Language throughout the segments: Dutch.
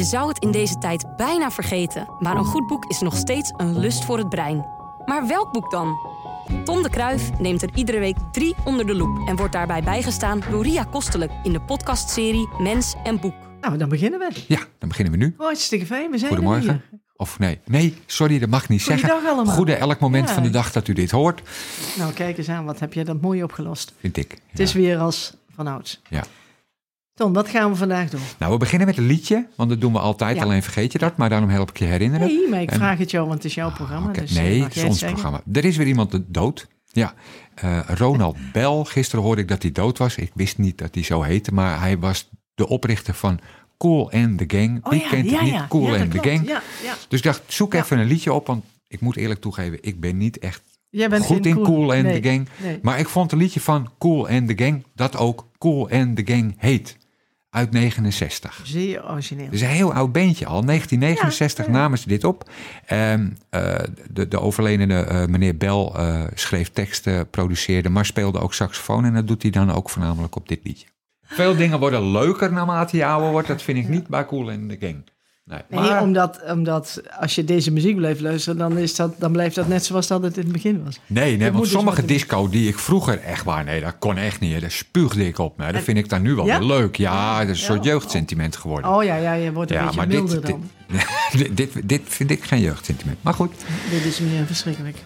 Je zou het in deze tijd bijna vergeten, maar een goed boek is nog steeds een lust voor het brein. Maar welk boek dan? Tom de Kruif neemt er iedere week drie onder de loep en wordt daarbij bijgestaan door Ria Kostelijk in de podcastserie Mens en Boek. Nou, dan beginnen we. Ja, dan beginnen we nu. Oh, hartstikke fijn, we zijn er Goedemorgen. weer. Of nee, nee, sorry, dat mag ik niet zeggen. allemaal. Goede elk moment Ja. van de dag dat u dit hoort, Nou, kijk eens aan, wat heb jij dat mooi opgelost. vind ik. Het is weer als vanouds. Ja. Wat gaan we vandaag doen? Nou, we beginnen met een liedje, want dat doen we altijd, Ja. alleen vergeet je dat. Maar daarom help ik je herinneren. Nee, maar ik En- vraag het jou, want het is jouw programma. Dus, eh, nee, het is ons zeggen? programma. Er is weer iemand dood. Ja, Eh, Ronald Bell. Gisteren hoorde ik dat hij dood was. Ik wist niet dat hij zo heette, maar hij was de oprichter van Cool and the Gang. Oh Wie ja, kent ja, het niet? ja. Cool and the klopt. Gang. Dus ik dacht, zoek even een liedje op, want ik moet eerlijk toegeven, ik ben niet echt Jij bent goed in Cool and nee, the Gang. Nee. Maar ik vond een liedje van Cool and the Gang dat ook Cool and the Gang heet. Uit 69. Zeer origineel. Is een heel oud beentje al. 1969 Ja, ja. namen ze dit op. En eh, de, de overledene eh, meneer Bell eh, schreef teksten, produceerde, maar speelde ook saxofoon. En dat doet hij dan ook voornamelijk op dit liedje. Veel dingen worden leuker naarmate je ouder wordt. Dat vind ik niet bij Cool and the Gang. Nee, omdat, omdat als je deze muziek blijft luisteren, dan, is dat, dan blijft dat net zoals dat het in het begin was. Nee, nee want dus sommige disco die ik vroeger echt waar, nee, dat kon echt niet. hè. Daar spuugde ik op. Maar dat vind ik dan nu wel Ja? weer leuk. Ja, dat is een Ja. soort jeugdsentiment geworden. Oh ja, ja je wordt een ja, beetje maar milder dit, dan. dit, dit, dit vind ik geen jeugdsentiment. Maar goed, Dit is meer verschrikkelijk.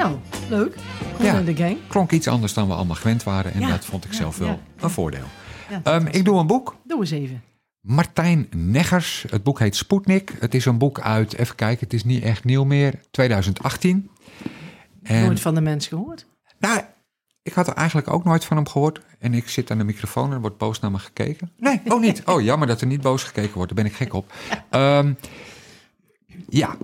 Nou, leuk. Cool Ja. and the gang. klonk iets anders dan we allemaal gewend waren. En Ja, dat vond ik ja, zelf wel een voordeel. Ehm, ik doe een boek. Doe eens even. Martijn Neggers. Het boek heet Sputnik. Het is een boek uit, even kijken, het is niet echt nieuw meer, 2018. En, Nooit van de mens gehoord. nou, ik had er eigenlijk ook nooit van hem gehoord. En ik zit aan de microfoon en er wordt boos naar me gekeken. Nee, oh niet. Oh, jammer dat er niet boos gekeken wordt. Daar ben ik gek op. Ehm, ja,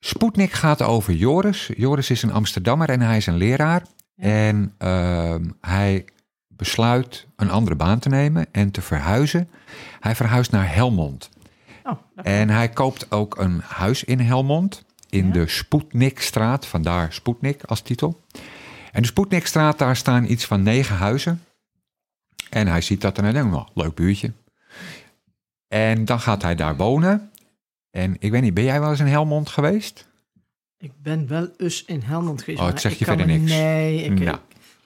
Sputnik gaat over Joris. Joris is een Amsterdammer en hij is een leraar. En ehm, hij besluit een andere baan te nemen en te verhuizen. Hij verhuist naar Helmond. Oh, En hij koopt ook een huis in Helmond. In Ja. de Sputnikstraat. Vandaar Sputnik als titel. En de Sputnikstraat, daar staan iets van negen huizen. En hij ziet dat en hij denkt, leuk buurtje. En dan gaat hij daar wonen. En ik weet niet, ben jij wel eens in Helmond geweest? ik ben wel eens in Helmond geweest. Oh, maar zegt je verder me- niks. Nee, ik Nou.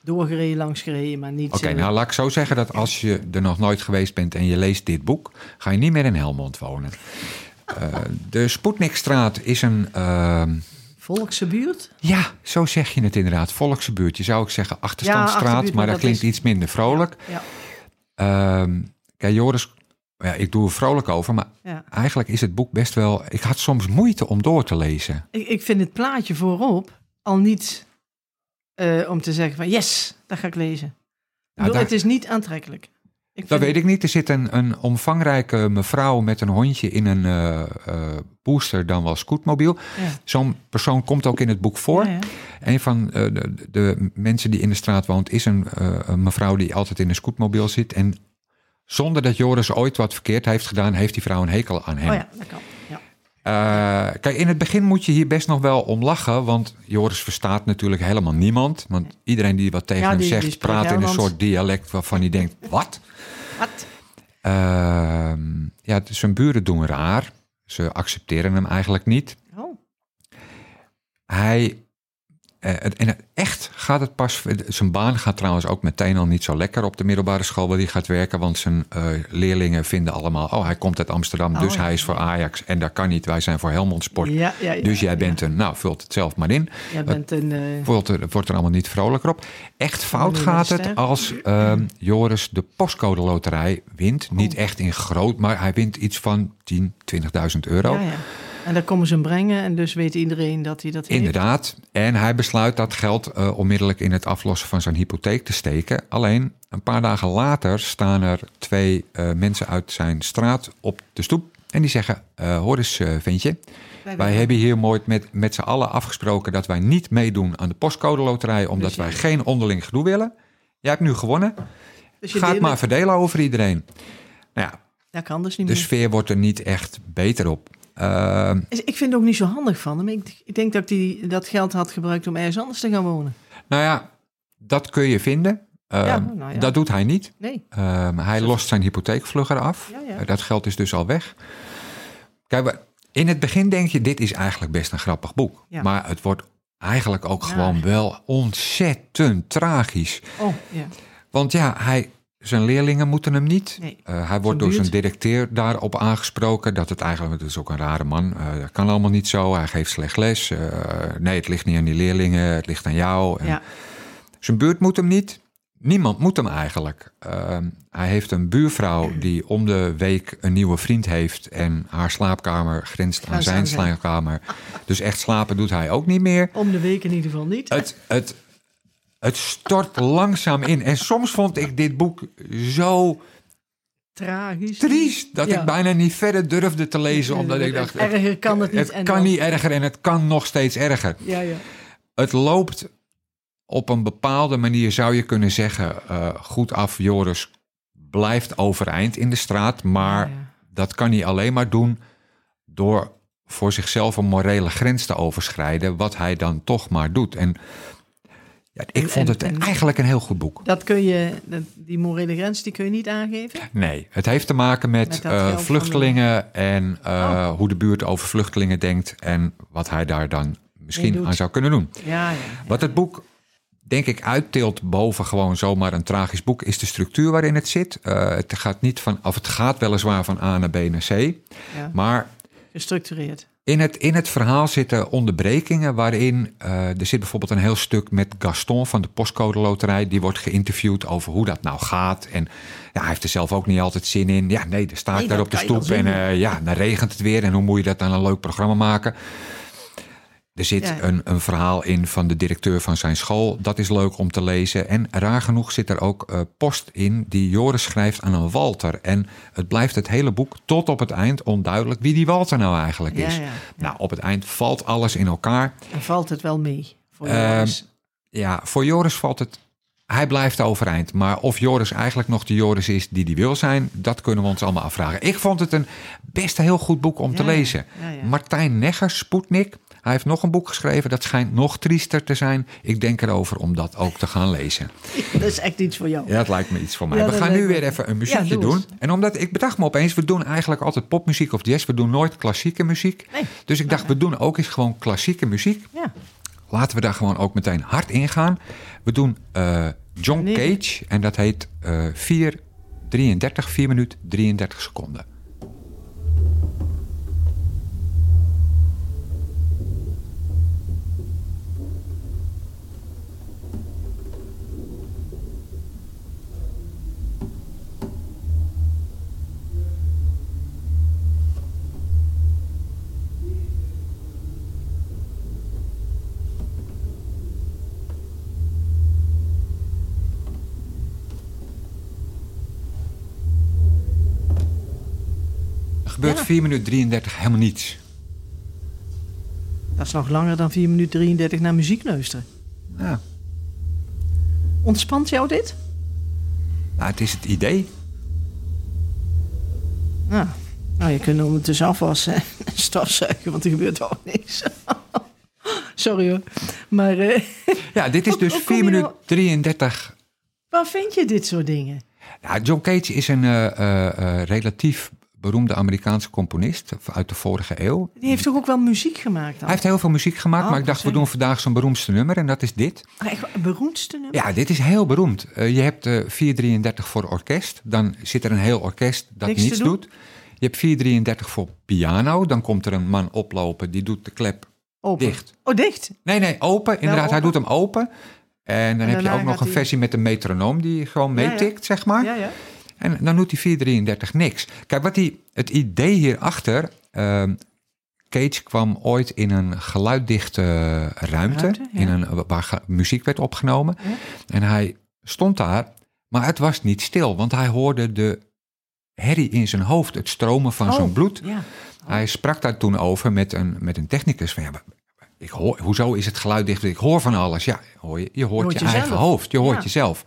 doorgereden, langs gereden, maar niet... Oké, eh, nou laat ik zo zeggen dat als je er nog nooit geweest bent en je leest dit boek, ga je niet meer in Helmond wonen. Eh, de Sputnikstraat is een, ehm, Volkse buurt? ja, zo zeg je het inderdaad, volkse buurt. Je zou ook zeggen achterstandstraat, maar dat dat klinkt is- iets minder vrolijk. Ja, Ehm, kijk, Joris, ja, ik doe er vrolijk over, maar ja. eigenlijk is het boek best wel... Ik had soms moeite om door te lezen. Ik, ik vind het plaatje voorop al niet eh, om te zeggen van yes, dat ga ik lezen. Daar- Het is niet aantrekkelijk. Ik Dat weet ik niet. Er zit een, een omvangrijke mevrouw met een hondje in een eh, eh, booster, dan wel scootmobiel. Ja. Zo'n persoon komt ook in het boek voor. Ja, ja. Een van de, de mensen die in de straat woont, is een, een mevrouw die altijd in een scootmobiel zit. En zonder dat Joris ooit wat verkeerd heeft gedaan, heeft die vrouw een hekel aan hem. Oh ja, dat kan. Ja. Eh, kijk, in het begin moet je hier best nog wel om lachen, want Joris verstaat natuurlijk helemaal niemand. Want iedereen die wat tegen Ja, hem die- zegt, praat in een soort dialect waarvan hij denkt, wat? Wat? Ehm, ja, zijn buren doen raar. Ze accepteren hem eigenlijk niet. Oh. Hij, en het- echt gaat het pas. Zijn baan gaat trouwens ook meteen al niet zo lekker op de middelbare school waar hij gaat werken. Want zijn eh, leerlingen vinden allemaal: oh, hij komt uit Amsterdam, Oh, dus ja. hij is voor Ajax. En dat kan niet, wij zijn voor Helmond Sport. Ja, ja, ja, dus jij bent een, nou, vult het zelf maar in. Jij bent een... eh, Wordt er, wordt er allemaal niet vrolijker op. Echt fout gaat het als ehm, Joris de postcode loterij wint. Oh. Niet echt in groot, maar hij wint iets van 10, 20.000 euro. ja. En daar komen ze hem brengen en dus weet iedereen dat hij dat heeft. Inderdaad. En hij besluit dat geld eh, onmiddellijk in het aflossen van zijn hypotheek te steken. Alleen een paar dagen later staan er twee eh, mensen uit zijn straat op de stoep. En die zeggen: eh, Hoor eens, ventje. Wij hebben hier mooi met, met z'n allen afgesproken dat wij niet meedoen aan de postcode loterij. Omdat Dus wij geen onderling gedoe willen. Jij hebt nu gewonnen. Dus je Ga het maar verdelen over iedereen. Nou ja, Dat kan dus niet de meer. sfeer wordt er niet echt beter op. Ehm, Ik vind het ook niet zo handig van hem. Ik, denk dat hij dat geld had gebruikt om ergens anders te gaan wonen. nou ja, dat kun je vinden. Ehm, Ja, nou ja. Dat doet hij niet. Nee. Ehm, hij lost zijn hypotheek vlugger af. Ja. Eh, Dat geld is dus al weg. Kijk, in het begin denk je, dit is eigenlijk best een grappig boek. Maar het wordt eigenlijk ook gewoon wel ontzettend tragisch. Oh, ja. Want ja, hij, zijn leerlingen moeten hem niet. Nee. Eh, hij wordt door zijn directeur daarop aangesproken dat het eigenlijk, het is ook een rare man, eh, dat kan allemaal niet zo. Hij geeft slecht les. Eh, nee, het ligt niet aan die leerlingen, het ligt aan jou. En ja. zijn buurt moet hem niet. Niemand moet hem eigenlijk. Ehm, hij heeft een buurvrouw die om de week een nieuwe vriend heeft. En haar slaapkamer grenst aan Grenst zijn aan zijn. slaapkamer. Dus echt slapen doet hij ook niet meer. Om de week in ieder geval niet. Het, het, het stort langzaam in. En soms vond ik dit boek zo Tragisch. triest dat Ja. ik bijna niet verder durfde te lezen. Omdat ik dacht, het, Erger kan het niet. het en kan dan- niet erger en het kan nog steeds erger. Ja, ja. Het loopt op een bepaalde manier, zou je kunnen zeggen, eh, goed af. Joris blijft overeind in de straat, maar ja. dat kan hij alleen maar doen door voor zichzelf een morele grens te overschrijden, wat hij dan toch maar doet. En ja, ik vond het en- eigenlijk een heel goed boek. Dat kun je, die morele grens, die kun je niet aangeven. Nee, het heeft te maken met, eh, de- vluchtelingen en eh, Oh. hoe de buurt over vluchtelingen denkt en wat hij daar dan misschien aan zou kunnen doen. Ja, ja. Wat het boek, denk ik, uitteelt boven gewoon zomaar een tragisch boek, is de structuur waarin het zit. Eh, het gaat niet van, of het gaat weliswaar van A naar B naar C, ja. maar Gestructureerd. In het, in het verhaal zitten onderbrekingen waarin eh, er zit bijvoorbeeld een heel stuk met Gaston van de Postcode Loterij. Die wordt geïnterviewd over hoe dat nou gaat. En ja, hij heeft er zelf ook niet altijd zin in. Ja, nee, dan sta ik Nee, daar op de stoep en eh, ja, dan regent het weer. En hoe moet je dat dan een leuk programma maken? Er zit Ja. een, een verhaal in van de directeur van zijn school. Dat is leuk om te lezen. En raar genoeg zit er ook eh, post in die Joris schrijft aan een Walter. En het blijft het hele boek tot op het eind onduidelijk wie die Walter nou eigenlijk is. ja, ja. Nou, op het eind valt alles in elkaar. En valt het wel mee voor Ehm, Joris? Ja, voor Joris valt het. Hij blijft overeind. Maar of Joris eigenlijk nog de Joris is die die wil zijn, dat kunnen we ons allemaal afvragen. Ik vond het een best heel goed boek om te lezen. Martijn Negger, Sputnik. Hij heeft nog een boek geschreven. Dat schijnt nog triester te zijn. Ik denk erover om dat ook te gaan lezen. dat is echt iets voor jou. Ja, dat lijkt me iets voor mij. Ja, we gaan nu me- weer even een muziekje Ja, doe doen. En omdat ik bedacht me opeens, we doen eigenlijk altijd popmuziek of jazz. We doen nooit klassieke muziek. Nee. Dus ik dacht, we doen ook eens gewoon klassieke muziek. Ja. Laten we daar gewoon ook meteen hard in gaan. We doen eh, John Nee. Cage en dat heet eh 4, 33, 4 minuten 33 seconden. 4 minuten 33 helemaal niets. Dat is nog langer dan 4 minuten 33 naar muziek luisteren. Ja. Ontspant jou dit? Nou, het is het idee. Nou, nou je kunt ondertussen afwassen en stofzuigen, want er gebeurt ook niks. Sorry hoor. Maar eh, Ja, dit is dus hoe kom 4 je minuten nou- 33 waar vind je dit soort dingen? Ja, John Cage is een eh, eh, relatief beroemde Amerikaanse componist uit de vorige eeuw. Die heeft toch ook wel muziek gemaakt dan? Hij heeft heel veel muziek gemaakt, Oh, maar ik dacht, we doen vandaag zijn beroemdste nummer en dat is dit. Ah, echt, het beroemdste nummer? Ja, dit is heel beroemd. Eh, je hebt eh 433 voor orkest, dan zit er een heel orkest dat Niks niets doet. Je hebt 433 voor piano, dan komt er een man oplopen, die doet de klep Open. dicht. Oh, dicht? Nee, nee, open. Inderdaad, hij doet hem open. En dan heb je ook nog een versie met een metronoom die gewoon Ja, ja. meetikt, zeg maar. Ja, ja. En dan doet die 433 niks. Kijk, wat die, het idee hierachter. ehm Cage kwam ooit in een geluiddichte ruimte, Ruimte, ja. in een, waar muziek werd opgenomen. Ja. En hij stond daar, maar het was niet stil, want hij hoorde de herrie in zijn hoofd, het stromen van Oh, zijn bloed. Ja. Hij sprak daar toen over met een, met een technicus. Van, ja, ik hoor, hoezo is het geluid dicht? Ik hoor van alles. Ja, hoor je, je hoort je, jezelf. eigen hoofd. Je hoort Ja. jezelf.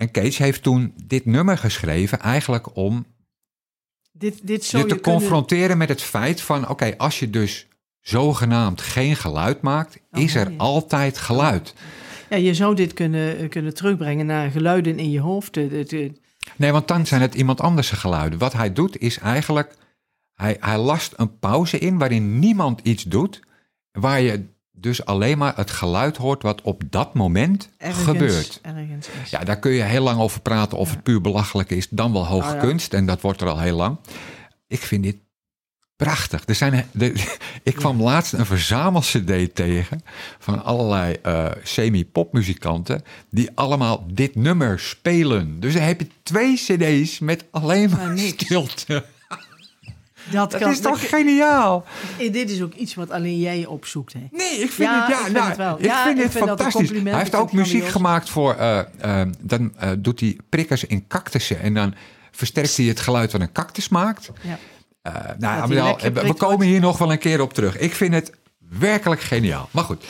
En Cage heeft toen dit nummer geschreven eigenlijk om Dit, dit zou je te je kunnen- confronteren met het feit van... oké, als je dus zogenaamd geen geluid maakt... Oh, is er altijd geluid. Ja, je zou dit kunnen, eh, kunnen terugbrengen naar geluiden in je hoofd. Nee, want dan zijn het iemand anders geluiden. Wat hij doet is eigenlijk... Hij, hij last een pauze in waarin niemand iets doet... waar je dus alleen maar het geluid hoort wat op dat moment ergens, gebeurt. Ergens is. Ja, daar kun je heel lang over praten of het puur belachelijk is, dan wel hoge Oh ja. kunst. En dat wordt er al heel lang. Ik vind dit prachtig. Er zijn, de, ik kwam laatst een verzamel-cd tegen van allerlei eh, semi-popmuzikanten die allemaal dit nummer spelen. Dus dan heb je twee cd's met alleen maar Maar stilte. Dat Dat kan, is toch dat- geniaal? dit is ook iets wat alleen jij opzoekt. Hè? Nee, ik vind Ja, het, ja, ik vind nou, het wel. Ik Ja, vind ik het vind fantastisch. Hij heeft ook muziek gemaakt voor, eh, eh, dan eh, doet hij prikkers in cactussen en dan versterkt hij het geluid wat een cactus maakt. Ja. Nou, we komen hier nog wel een keer op terug. Ik vind het werkelijk geniaal. Maar goed,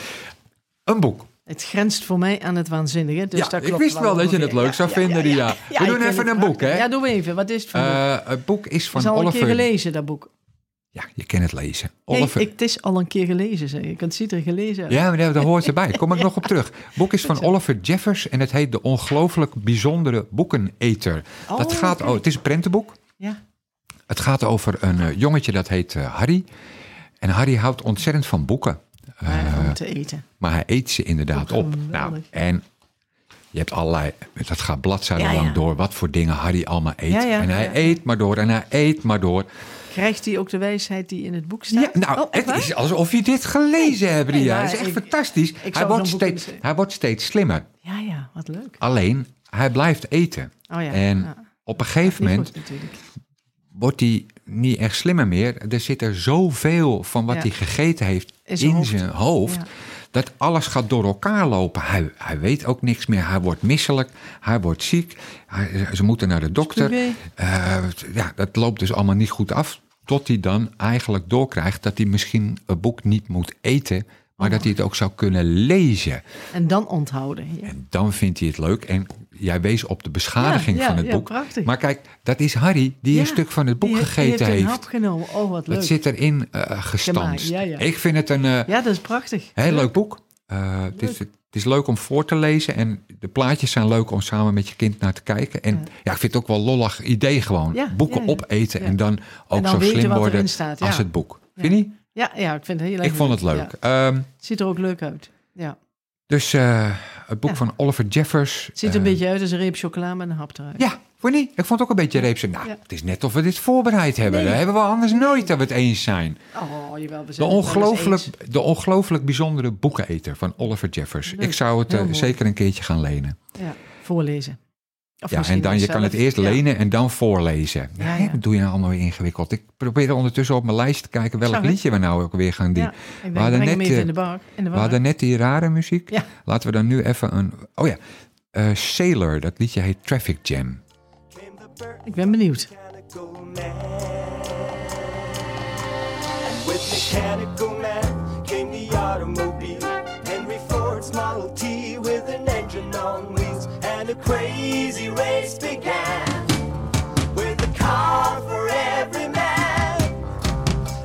een boek. Het grenst voor mij aan het waanzinnige. Dus Ja, dat ik klopt wist wel dat je het leuk zou vinden, Ria. We ik doen even een boek, hè? Ja, doe even. Wat is het voor boek? Eh, het boek is van is al een keer Oliver. gelezen, dat boek. Ja, je kan het lezen. Nee, Oliver. ik, het is al een keer gelezen, zeg ik. Het ziet er gelezen uit. Ja, maar daar hoort erbij. Kom ik nog op terug. Het boek is van Oliver Jeffers en het heet De Ongelooflijk Bijzondere Boekeneter. Oh, dat gaat, oh, het is een prentenboek. Ja. Het gaat over een eh, jongetje dat heet eh, Harry. En Harry houdt ontzettend van boeken. Maar Eh, om te eten. maar hij eet ze inderdaad op. Nou, en je hebt allerlei, dat gaat bladzijden Ja, ja. lang door, wat voor dingen Harry allemaal eet. Ja, ja, en hij ja. eet maar door en hij eet maar door. Krijgt hij ook de wijsheid die in het boek staat? Ja, nou, Oh, het waar? is alsof je dit gelezen hebt, Nee, maar Het is echt ik- fantastisch. Hij wordt, steeds, hij wordt steeds slimmer. Ja, ja, wat leuk. Alleen, hij blijft eten. Oh ja. En ja. op een gegeven moment. Wordt hij niet echt slimmer meer. Er zit er zoveel van wat Ja. hij gegeten heeft In zijn hoofd. zijn hoofd. Ja. Dat alles gaat door elkaar lopen. Hij, hij weet ook niks meer. Hij wordt misselijk. Hij wordt ziek. Hij- ze moeten naar de dokter. Eh, ja, dat loopt dus allemaal niet goed af. Tot hij dan eigenlijk doorkrijgt dat hij misschien een boek niet moet eten. Maar dat hij het ook zou kunnen lezen. En dan onthouden. Ja. En dan vindt hij het leuk. En jij wees op de beschadiging Ja, ja, van het ja, boek. prachtig. Maar kijk, dat is Harry die een stuk van het boek Die gegeten die heeft. heeft. een hap genomen. Oh, wat leuk. Dat zit erin eh gestanst. Ja, ja. Ik vind het een eh, Ja, dat is prachtig. heel leuk boek. Eh, het, is, het is leuk om voor te lezen. En de plaatjes zijn leuk om samen met je kind naar te kijken. En ja, ik vind het ook wel lollig idee gewoon. Boeken opeten en dan ook En dan zo slim worden staat, als het boek. Vind je? Ja, ja, ik vind het heel erg Ik vond het leuk. Ehm, Het ziet er ook leuk uit. Ja. dus eh, het boek Ja. van Oliver Jeffers. Het ziet er een eh, beetje uit als een reep chocola met een hap eruit. Ja, je niet? Ik vond het ook een beetje reepse. Nou, Ja. het is net of we dit voorbereid hebben. Nee. Dat hebben we anders nooit dat we het eens zijn. Oh, jawel, we zijn De ongelooflijk, de ongelooflijk bijzondere boekeneter van Oliver Jeffers. Leuk, Ik zou het eh, zeker een keertje gaan lenen. Ja, voorlezen. Of Ja, en dan, je kan het eerst Ja. lenen en dan voorlezen. Ja, Ja, ja. Dat doe je nou allemaal weer ingewikkeld. Ik probeer ondertussen op mijn lijst te kijken welk liedje we nou ook weer gaan doen. Ja, denk, hadden net, eh, in de bar. In de We hadden net die rare muziek. Ja. Laten we dan nu even een... Oh ja, eh, Sailor, dat liedje heet Traffic Jam. Ik ben benieuwd. mechanical man. And with mechanical man came the automobile. Henry Ford's Model T And crazy race began. With a car for every man.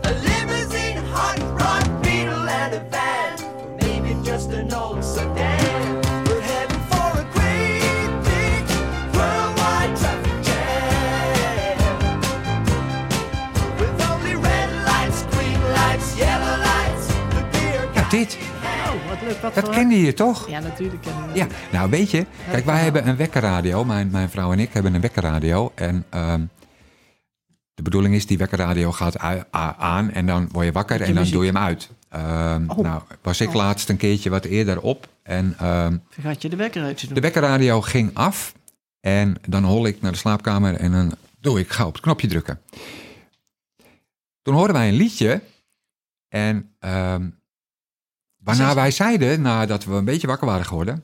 A limousine, hot rod, beetle, and a van. Or maybe just an old sedan. We're heading for a great big worldwide traffic jam. With only red lights, green lights, yellow lights. The beer Ja, dit, Oh, wat leuk. Wat dat kende je toch? Ja, natuurlijk. ik dat. Ja, nou weet je, kijk, wij hebben een wekkerradio. Mijn, mijn vrouw en ik hebben een wekkerradio. En ehm, de bedoeling is, die wekkerradio gaat aan en dan word je wakker en dan doe je hem uit. Ehm, Oh. Nou, was ik laatst een keertje wat eerder op. En ehm, Vergat je de wekker uit te doen. de wekkerradio ging af. En dan hol ik naar de slaapkamer en dan doe ik, ga op het knopje drukken. Toen hoorden wij een liedje En waarna wij zeiden, nadat we een beetje wakker waren geworden...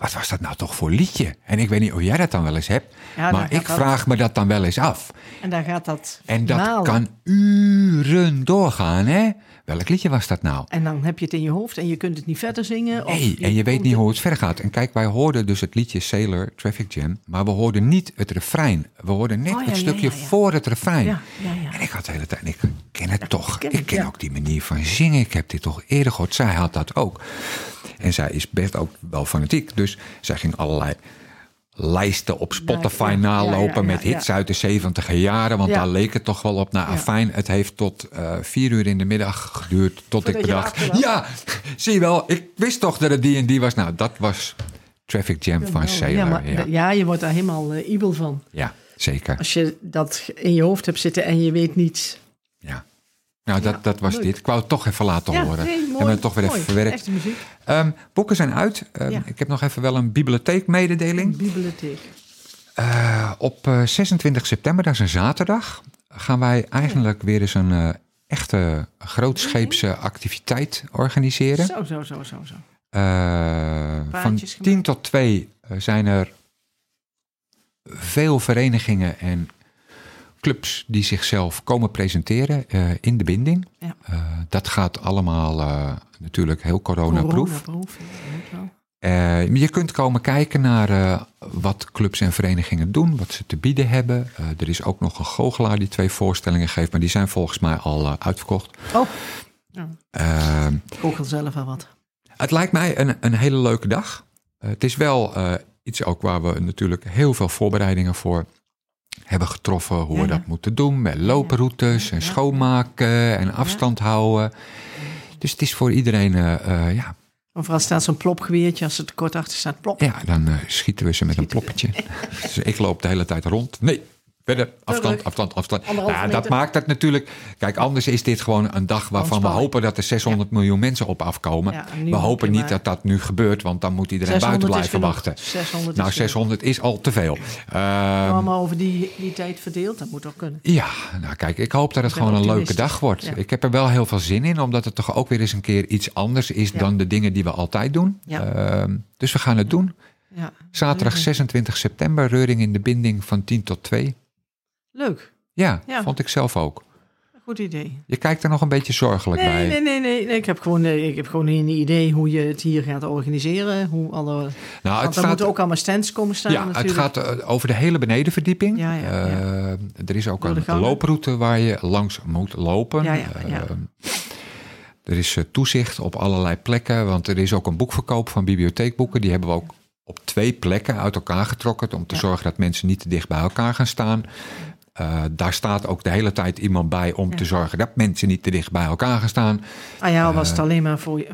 Wat was dat nou toch voor liedje? En ik weet niet of jij dat dan wel eens hebt. Ja, maar ik dat- vraag me dat dan wel eens af. En dan gaat dat En dat malen. kan uren doorgaan, hè? Welk liedje was dat nou? En dan heb je het in je hoofd en je kunt het niet verder zingen. Of Nee, en je weet niet hoe het verder gaat. En kijk, wij hoorden dus het liedje Sailor, Traffic Jam, maar we hoorden niet het refrein. We hoorden net Oh, ja, het stukje ja, voor het refrein. Ja, ja, ja. En ik had de hele tijd, ik ken het toch. ken ik ik, ken ook die manier van zingen. Ik heb dit toch eerder gehoord. Zij had dat ook. En zij is best ook wel fanatiek. Dus zij ging allerlei lijsten op Spotify ja, ja, nalopen ja, ja, met hits ja. uit de 70 jaren. Want Ja. daar leek het toch wel op. Nou, Ja. afijn, het heeft tot eh, vier uur in de middag geduurd. Tot ik Voordat bedacht, ja, zie je wel. Ik wist toch dat het die en die was. Nou, dat was Traffic Jam van Sailor. ja, Ja, maar, ja. ja, je wordt daar helemaal eh ibel van. zeker. Als je dat in je hoofd hebt zitten en je weet niet... Ja. Nou, dat, dat was leuk. dit. Ik wou het toch even laten horen. nee, mooi, Hebben we het toch weer mooi. even verwerkt. Ehm, boeken zijn uit. Ehm. Ik heb nog even wel een bibliotheekmededeling. Bibliotheek. Eh, op eh, 26 september, dat is een zaterdag, gaan wij eigenlijk weer eens een eh, echte grootscheepse activiteit organiseren. Zo, zo, zo, zo, zo. Eh, van Praatjes 10 tot 2 zijn er veel verenigingen en clubs die zichzelf komen presenteren eh, in de binding. Ja. Eh, dat gaat allemaal eh, natuurlijk heel coronaproof. Coronaproof, ja, je kunt komen kijken naar wat clubs en verenigingen doen, wat ze te bieden hebben. Er is ook nog een goochelaar die twee voorstellingen geeft, maar die zijn volgens mij al uitverkocht. Oh, Eh, goochel zelf wel wat. het lijkt mij een, een hele leuke dag. Het is wel iets ook waar we natuurlijk heel veel voorbereidingen voor hebben getroffen. Hoe Ja, we dat moeten doen met looproutes en schoonmaken en afstand houden. Dus het is voor iedereen, eh, ja, Overal staat zo'n plopgeweertje. Als het er kort achter staat, plop. Ja, dan eh, schieten we ze met een ploppetje. dus ik loop de hele tijd rond. Nee, verder. Afstand, afstand, afstand. Anderhalve Nou, dat maakt het natuurlijk... Kijk, anders is dit gewoon een dag waarvan we hopen dat er 600 miljoen mensen op afkomen. Ja, we hopen niet maar- dat dat nu gebeurt, want dan moet iedereen buiten 600 is blijven wachten. 600 Nou, is genoeg. 600 is al te veel. Ehm, Allemaal over die, die tijd verdeeld, dat moet ook kunnen. ja, nou kijk, ik hoop dat het gewoon een leuke dag wordt. Ja. Ik heb er wel heel veel zin in, omdat het toch ook weer eens een keer iets anders is Ja. dan de dingen die we altijd doen. Ja. Ehm, dus we gaan het doen. Ja, Zaterdag Leuk. 26 september, Reuring in de Binding van 10 tot 2. Leuk. Ja, Ja. vond ik zelf ook. Goed idee. Je kijkt er nog een beetje zorgelijk bij. Nee, nee, nee, nee. Ik heb gewoon, ik heb gewoon een idee hoe je het hier gaat organiseren. Hoe alle, Nou, het want staat, moeten ook allemaal stands komen staan ja, het gaat eh, over de hele benedenverdieping. Ja, ja, ja. Eh, er is ook een looproute waar je langs moet lopen. Ja, ja, ja. Eh, er is toezicht op allerlei plekken, want er is ook een boekverkoop van bibliotheekboeken. Die hebben we ook op twee plekken uit elkaar getrokken om te zorgen dat mensen niet te dicht bij elkaar gaan staan. Eh, daar staat ook de hele tijd iemand bij om Ja. te zorgen dat mensen niet te dicht bij elkaar gaan staan. Ah ja, al was het Eh, alleen maar voor,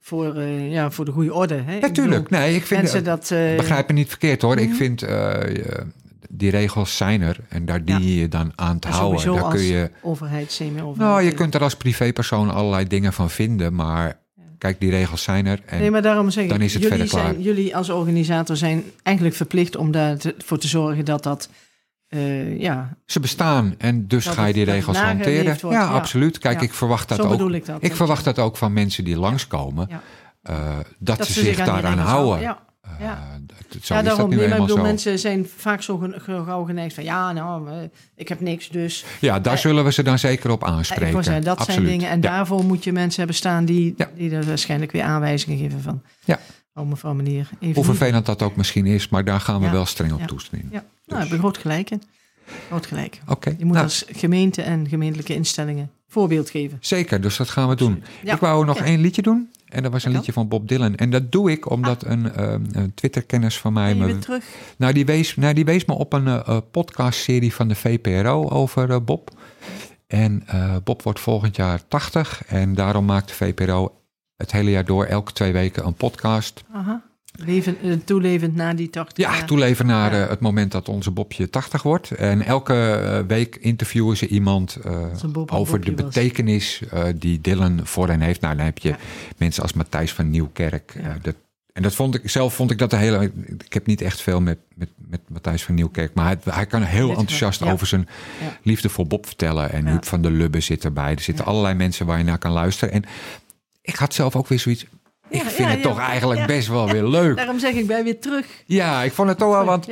voor, eh, ja, voor de goede orde. Hè? Ik Natuurlijk, bedoel, nee, ik vind Mensen dat... begrijp me niet verkeerd hoor. Ik Mhm. vind die regels zijn er en daar dien je je dan aan te en houden. Daar kun als je, overheid, semi-overheid. nou, je kunt er als privépersoon allerlei dingen van vinden, maar kijk, die regels zijn er. En Nee, maar daarom zeg ik, dan is het jullie, verder klaar. zijn, jullie als organisator zijn eigenlijk verplicht om daarvoor te zorgen dat dat, eh, ja, Ze bestaan en dus Dat ga je die regels hanteren. ja, ja. absoluut. Kijk, Ja. ik verwacht dat zo ook. ik dat. Ik verwacht dat ook van mensen die langskomen, eh, dat, Dat ze zich daaraan houden. ja. dat- zo ja, is dat daarom. nu Nee, maar ik bedoel, zo. mensen zijn vaak zo gauw geneigd van, ja, nou, ik heb niks, dus... Ja, daar zullen we ze dan zeker op aanspreken. Zeggen, dat absoluut. zijn dingen. En daarvoor moet je mensen hebben staan die, die er waarschijnlijk weer aanwijzingen geven van... Ja. Mevrouw, meneer, even Hoe vervelend dat ook misschien is, maar daar gaan we Ja. wel streng op Ja. Ja, nou, heb je groot gelijk in. Groot gelijk. Oké, Je moet nou, als gemeente en gemeentelijke instellingen voorbeeld geven. zeker, dus dat gaan we doen. Ja. Ik wou nog één liedje doen. En dat was een liedje van Bob Dylan. En dat doe ik omdat een, ehm, een Twitter-kennis van mij... Me- weer terug? nou, die wees, nou, die wees me op een eh, eh, podcastserie van de VPRO over eh, Bob. En Bob wordt volgend jaar 80. En daarom maakt de VPRO het hele jaar door elke twee weken een podcast. Aha. Leven, eh, toelevend na die 80 Ja, toeleven naar Ja. eh, het moment dat onze Bobje 80 wordt. En elke eh, week interviewen ze iemand Bob over de betekenis die Dylan voor hen heeft. Nou, dan heb je Ja. mensen als Matthijs van Nieuwkerk. Ja. dat En dat vond ik zelf vond ik dat een hele. Ik heb niet echt veel met, met, met Matthijs van Nieuwkerk. Maar hij, hij kan heel enthousiast over zijn liefde voor Bob vertellen. En. Huub van der Lubbe zit erbij. Er zitten allerlei mensen waar je naar kan luisteren. En ik had zelf ook weer zoiets. Ik Ja, vind ja, het ja. toch eigenlijk Ja. best wel weer leuk. Daarom zeg ik, ben weer terug. Ja, ik vond het toch wel. Want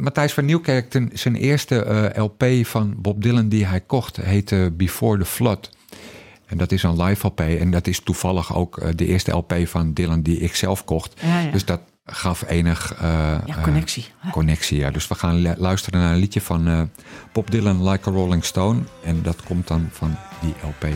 Matthijs van Nieuwkerk, ten- zijn eerste eh, LP van Bob Dylan die hij kocht, heette Before the Flood. En dat is een live LP. En dat is toevallig ook eh, de eerste LP van Dylan die ik zelf kocht. Ja, ja. Dus dat gaf enig eh, Ja, connectie. connectie. Ja. Dus we gaan lu- luisteren naar een liedje van eh, Bob Dylan, Like a Rolling Stone. En dat komt dan van die LP.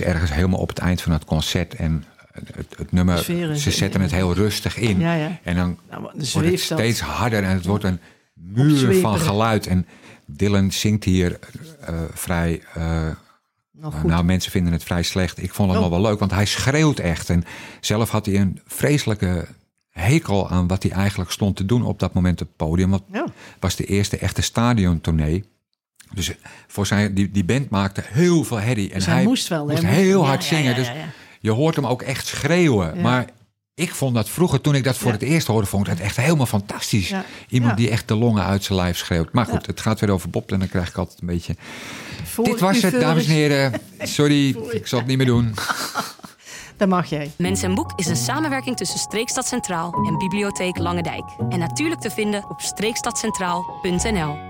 Is ergens helemaal op het eind van het concert. En het, het nummer, ze zetten het heel rustig in. Ja, ja. En dan Nou, wordt het steeds harder en het wordt een muur van geluid. En Dylan zingt hier eh, vrij. eh, Nou, goed. nou, mensen vinden het vrij slecht. Ik vond het Oh. nog wel leuk, want hij schreeuwt echt. En zelf had hij een vreselijke hekel aan wat hij eigenlijk stond te doen op dat moment op het podium. Want Ja. was de eerste echte stadiontournee. Dus voor zijn, die, die band maakte heel veel herrie. En Dus hij moest wel, moest heel hard ja, zingen. ja, Dus ja, ja. je hoort hem ook echt schreeuwen. Ja. Maar ik vond dat vroeger, toen ik dat voor Ja. het eerst hoorde, vond ik het echt helemaal fantastisch. Ja. Iemand Ja. die echt de longen uit zijn lijf schreeuwt. Maar goed, Ja. het gaat weer over Bob en dan krijg ik altijd een beetje... Voor Dit was het, dames en heren. Sorry, ik zal het niet meer doen. Dat mag jij. Mens en Boek is een samenwerking tussen Streekstad Centraal en Bibliotheek Langendijk. En natuurlijk te vinden op streekstadcentraal.nl.